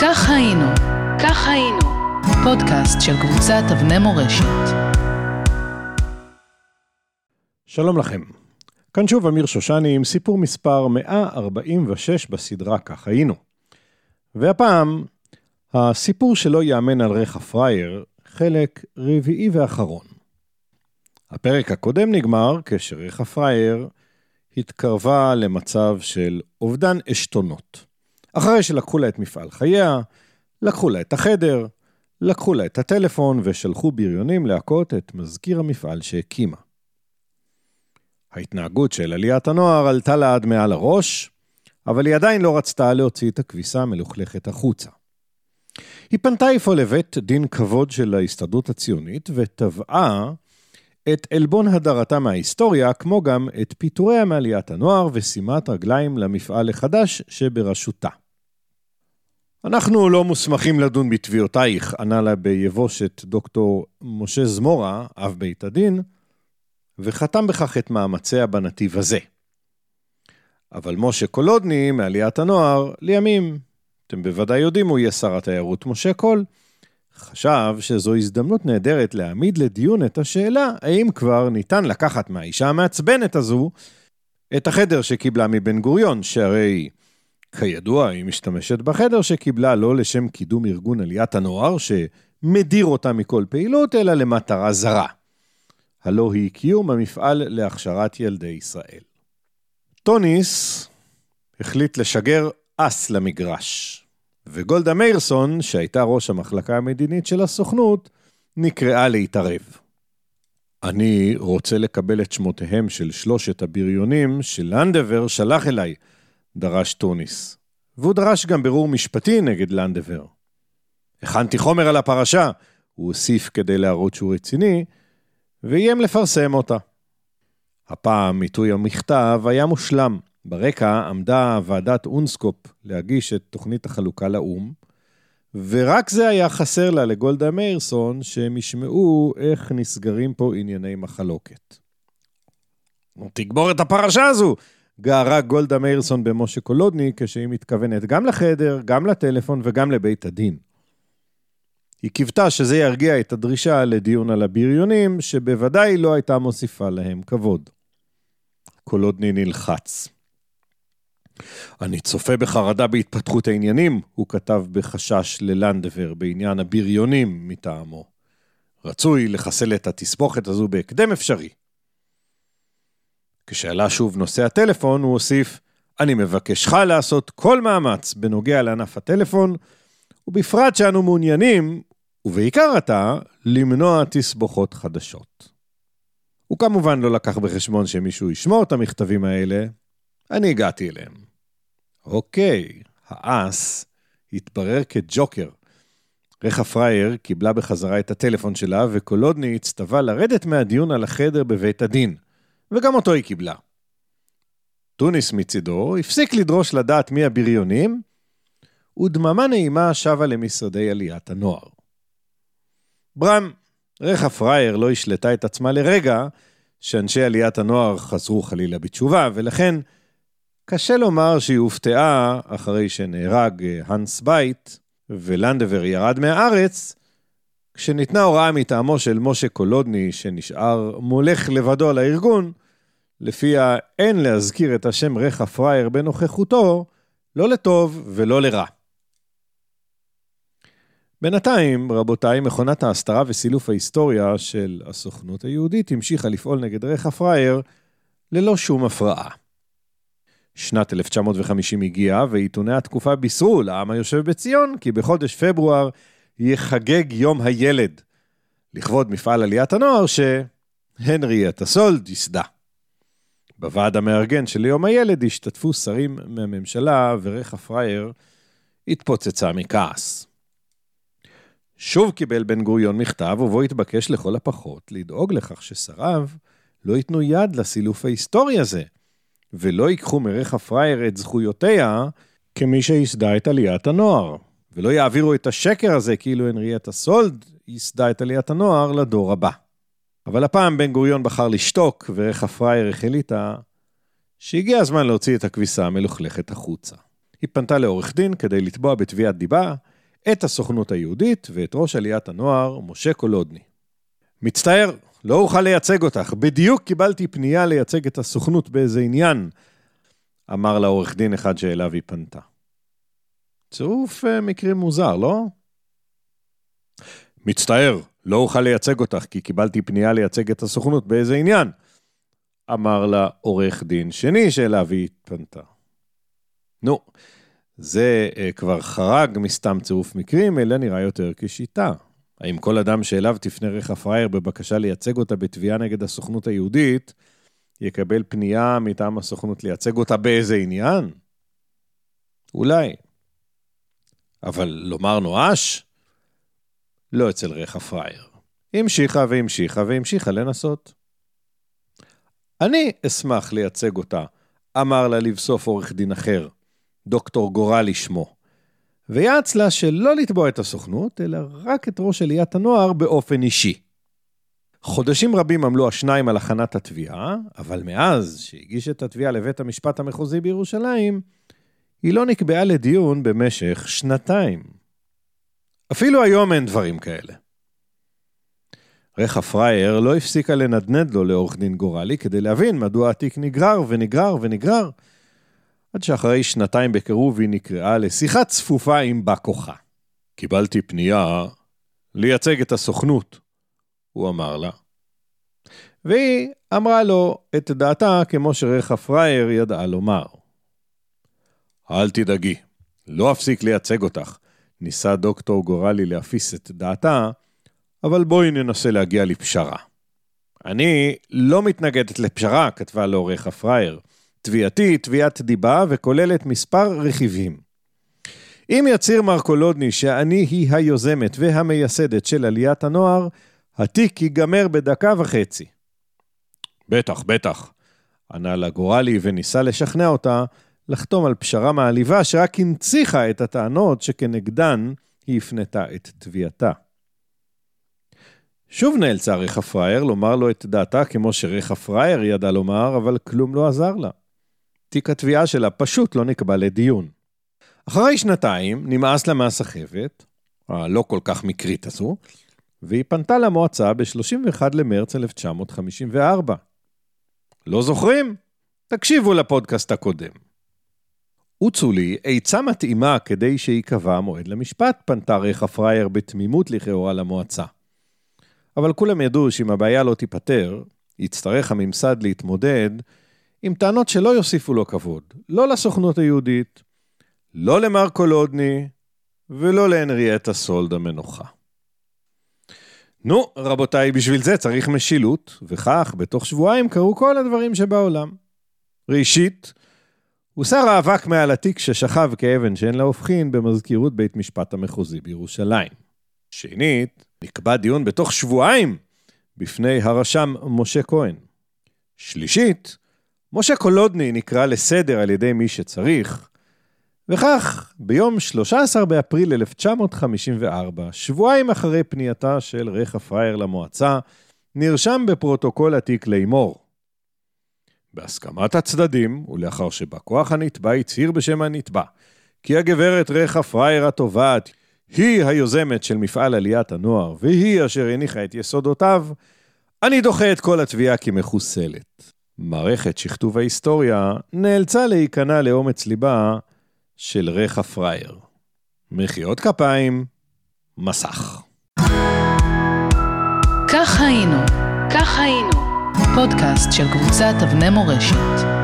כך היינו, כך היינו, פודקאסט של קבוצת אבני מורשת. שלום לכם. כאן שוב אמיר שושני עם סיפור מספר 146 בסדרה כך היינו. והפעם, הסיפור שלא ייאמן על ריח הפראייר, חלק רביעי ואחרון. הפרק הקודם נגמר כשריח הפראייר התקרבה למצב של אובדן עשתונות. אחרי שלקחו לה את מפעל חייה, לקחו לה את החדר, לקחו לה את הטלפון ושלחו בריונים להכות את מזכיר המפעל שהקימה. ההתנהגות של עליית הנוער עלתה לה עד מעל הראש, אבל היא עדיין לא רצתה להוציא את הכביסה המלוכלכת החוצה. היא פנתה אפוא לבית דין כבוד של ההסתדרות הציונית ותבעה את עלבון הדרתה מההיסטוריה, כמו גם את פיטוריה מעליית הנוער ושימת רגליים למפעל החדש שבראשותה. אנחנו לא מוסמכים לדון בתביעותייך, ענה לה ביבושת דוקטור משה זמורה, אב בית הדין, וחתם בכך את מאמציה בנתיב הזה. אבל משה קולודני, מעליית הנוער, לימים, אתם בוודאי יודעים, הוא יהיה שר התיירות משה קול, חשב שזו הזדמנות נהדרת להעמיד לדיון את השאלה האם כבר ניתן לקחת מהאישה המעצבנת הזו את החדר שקיבלה מבן גוריון, שהרי כידוע היא משתמשת בחדר שקיבלה לא לשם קידום ארגון עליית הנוער שמדיר אותה מכל פעילות, אלא למטרה זרה. הלא היא קיום המפעל להכשרת ילדי ישראל. טוניס החליט לשגר אס למגרש. וגולדה מאירסון, שהייתה ראש המחלקה המדינית של הסוכנות, נקראה להתערב. אני רוצה לקבל את שמותיהם של שלושת הבריונים שלנדבר שלח אליי, דרש טוניס. והוא דרש גם ברור משפטי נגד לנדבר. הכנתי חומר על הפרשה, הוא הוסיף כדי להראות שהוא רציני, ואיים לפרסם אותה. הפעם עיתוי המכתב היה מושלם. ברקע עמדה ועדת אונסקופ להגיש את תוכנית החלוקה לאו"ם, ורק זה היה חסר לה לגולדה מאירסון, שהם ישמעו איך נסגרים פה ענייני מחלוקת. תגמור את הפרשה הזו! גערה גולדה מאירסון במשה קולודני, כשהיא מתכוונת גם לחדר, גם לטלפון וגם לבית הדין. היא קיוותה שזה ירגיע את הדרישה לדיון על הבריונים, שבוודאי לא הייתה מוסיפה להם כבוד. קולודני נלחץ. אני צופה בחרדה בהתפתחות העניינים, הוא כתב בחשש ללנדבר בעניין הבריונים מטעמו. רצוי לחסל את התסבוכת הזו בהקדם אפשרי. כשעלה שוב נושא הטלפון, הוא הוסיף, אני מבקשך לעשות כל מאמץ בנוגע לענף הטלפון, ובפרט שאנו מעוניינים, ובעיקר אתה, למנוע תסבוכות חדשות. הוא כמובן לא לקח בחשבון שמישהו ישמור את המכתבים האלה, אני הגעתי אליהם. אוקיי, האס התברר כג'וקר. רחה פריאר קיבלה בחזרה את הטלפון שלה, וקולודני הצטווה לרדת מהדיון על החדר בבית הדין, וגם אותו היא קיבלה. טוניס מצידו הפסיק לדרוש לדעת מי הבריונים, ודממה נעימה שבה למשרדי עליית הנוער. ברם, רחה פריאר לא השלתה את עצמה לרגע שאנשי עליית הנוער חזרו חלילה בתשובה, ולכן קשה לומר שהיא הופתעה אחרי שנהרג אה, הנס בייט ולנדאואר ירד מהארץ, כשניתנה הוראה מטעמו של משה קולודני, שנשאר מולך לבדו על הארגון, לפיה אין להזכיר את השם רחה פריאר בנוכחותו, לא לטוב ולא לרע. בינתיים, רבותיי, מכונת ההסתרה וסילוף ההיסטוריה של הסוכנות היהודית המשיכה לפעול נגד רחה פריאר ללא שום הפרעה. שנת 1950 הגיעה, ועיתוני התקופה בישרו לעם היושב בציון כי בחודש פברואר יחגג יום הילד, לכבוד מפעל עליית הנוער שהנריאטה סולד ייסדה. בוועד המארגן של יום הילד השתתפו שרים מהממשלה, ורכה פרייר התפוצצה מכעס. שוב קיבל בן גוריון מכתב, ובו התבקש לכל הפחות לדאוג לכך ששריו לא ייתנו יד לסילוף ההיסטורי הזה, ולא ייקחו מרחה פריאר את זכויותיה כמי שייסדה את עליית הנוער, ולא יעבירו את השקר הזה כאילו הנריאטה סולד ייסדה את עליית הנוער לדור הבא. אבל הפעם בן גוריון בחר לשתוק, ורחה פריאר החליטה שהגיע הזמן להוציא את הכביסה המלוכלכת החוצה. היא פנתה לעורך דין כדי לתבוע בתביעת דיבה את הסוכנות היהודית ואת ראש עליית הנוער, משה קולודני. מצטער, לא אוכל לייצג אותך. בדיוק קיבלתי פנייה לייצג את הסוכנות באיזה עניין, אמר לה עורך דין אחד שאליו היא פנתה. צירוף אה, מקרים מוזר, לא? מצטער, לא אוכל לייצג אותך, כי קיבלתי פנייה לייצג את הסוכנות באיזה עניין, אמר לה עורך דין שני שאליו היא פנתה. נו, זה uh, כבר חרג מסתם צירוף מקרים, אלא נראה יותר כשיטה. האם כל אדם שאליו תפנה רכב פראייר בבקשה לייצג אותה בתביעה נגד הסוכנות היהודית, יקבל פנייה מטעם הסוכנות לייצג אותה באיזה עניין? אולי. אבל לומר נואש? לא אצל רכב פראייר. המשיכה והמשיכה והמשיכה לנסות. אני אשמח לייצג אותה, אמר לה לבסוף עורך דין אחר, דוקטור גורלי שמו, ויעץ לה שלא לתבוע את הסוכנות, אלא רק את ראש עליית הנוער באופן אישי. חודשים רבים עמלו השניים על הכנת התביעה, אבל מאז שהגיש את התביעה לבית המשפט המחוזי בירושלים, היא לא נקבעה לדיון במשך שנתיים. אפילו היום אין דברים כאלה. רכה פרייר לא הפסיקה לנדנד לו לעורך דין גורלי כדי להבין מדוע התיק נגרר ונגרר ונגרר, עד שאחרי שנתיים בקירוב היא נקראה לשיחה צפופה עם בא כוחה. קיבלתי פנייה לייצג את הסוכנות, הוא אמר לה. והיא אמרה לו את דעתה כמו שרכה פרייר ידעה לומר. אל תדאגי, לא אפסיק לייצג אותך. ניסה דוקטור גורלי להפיס את דעתה, אבל בואי ננסה להגיע לפשרה. אני לא מתנגדת לפשרה, כתבה לו עורך הפראייר. תביעתי תביעת דיבה וכוללת מספר רכיבים. אם יצהיר מרקולודני שאני היא היוזמת והמייסדת של עליית הנוער, התיק ייגמר בדקה וחצי. בטח, בטח, ענה לה גורלי וניסה לשכנע אותה לחתום על פשרה מעליבה שרק הנציחה את הטענות שכנגדן היא הפנתה את תביעתה. שוב נאלצה ריחה פראייר לומר לו את דעתה כמו שריחה פראייר ידע לומר, אבל כלום לא עזר לה. תיק התביעה שלה פשוט לא נקבע לדיון. אחרי שנתיים נמאס לה מהסחבת, הלא כל כך מקרית הזו, והיא פנתה למועצה ב-31 למרץ 1954. לא זוכרים? תקשיבו לפודקאסט הקודם. הוצו לי עצה מתאימה כדי שייקבע מועד למשפט, פנתה ריחה פראייר בתמימות לכאורה למועצה. אבל כולם ידעו שאם הבעיה לא תיפתר, יצטרך הממסד להתמודד עם טענות שלא יוסיפו לו כבוד, לא לסוכנות היהודית, לא למר קולודני ולא להנריאטה סולד המנוחה. נו, רבותיי, בשביל זה צריך משילות, וכך, בתוך שבועיים קרו כל הדברים שבעולם. ראשית, הוסר האבק מעל התיק ששכב כאבן שאין לה הופכין במזכירות בית משפט המחוזי בירושלים. שנית, נקבע דיון בתוך שבועיים בפני הרשם משה כהן. שלישית, משה קולודני נקרא לסדר על ידי מי שצריך, וכך, ביום 13 באפריל 1954, שבועיים אחרי פנייתה של רחה פריאר למועצה, נרשם בפרוטוקול התיק לאמור. בהסכמת הצדדים, ולאחר שבא כוח הנתבע הצהיר בשם הנתבע, כי הגברת רכה פרייר התובעת היא היוזמת של מפעל עליית הנוער, והיא אשר הניחה את יסודותיו, אני דוחה את כל התביעה כמחוסלת. מערכת שכתוב ההיסטוריה נאלצה להיכנע לאומץ ליבה של רכה פרייר. מחיאות כפיים, מסך. כך היינו, כך היינו, פודקאסט של קבוצת אבני מורשת.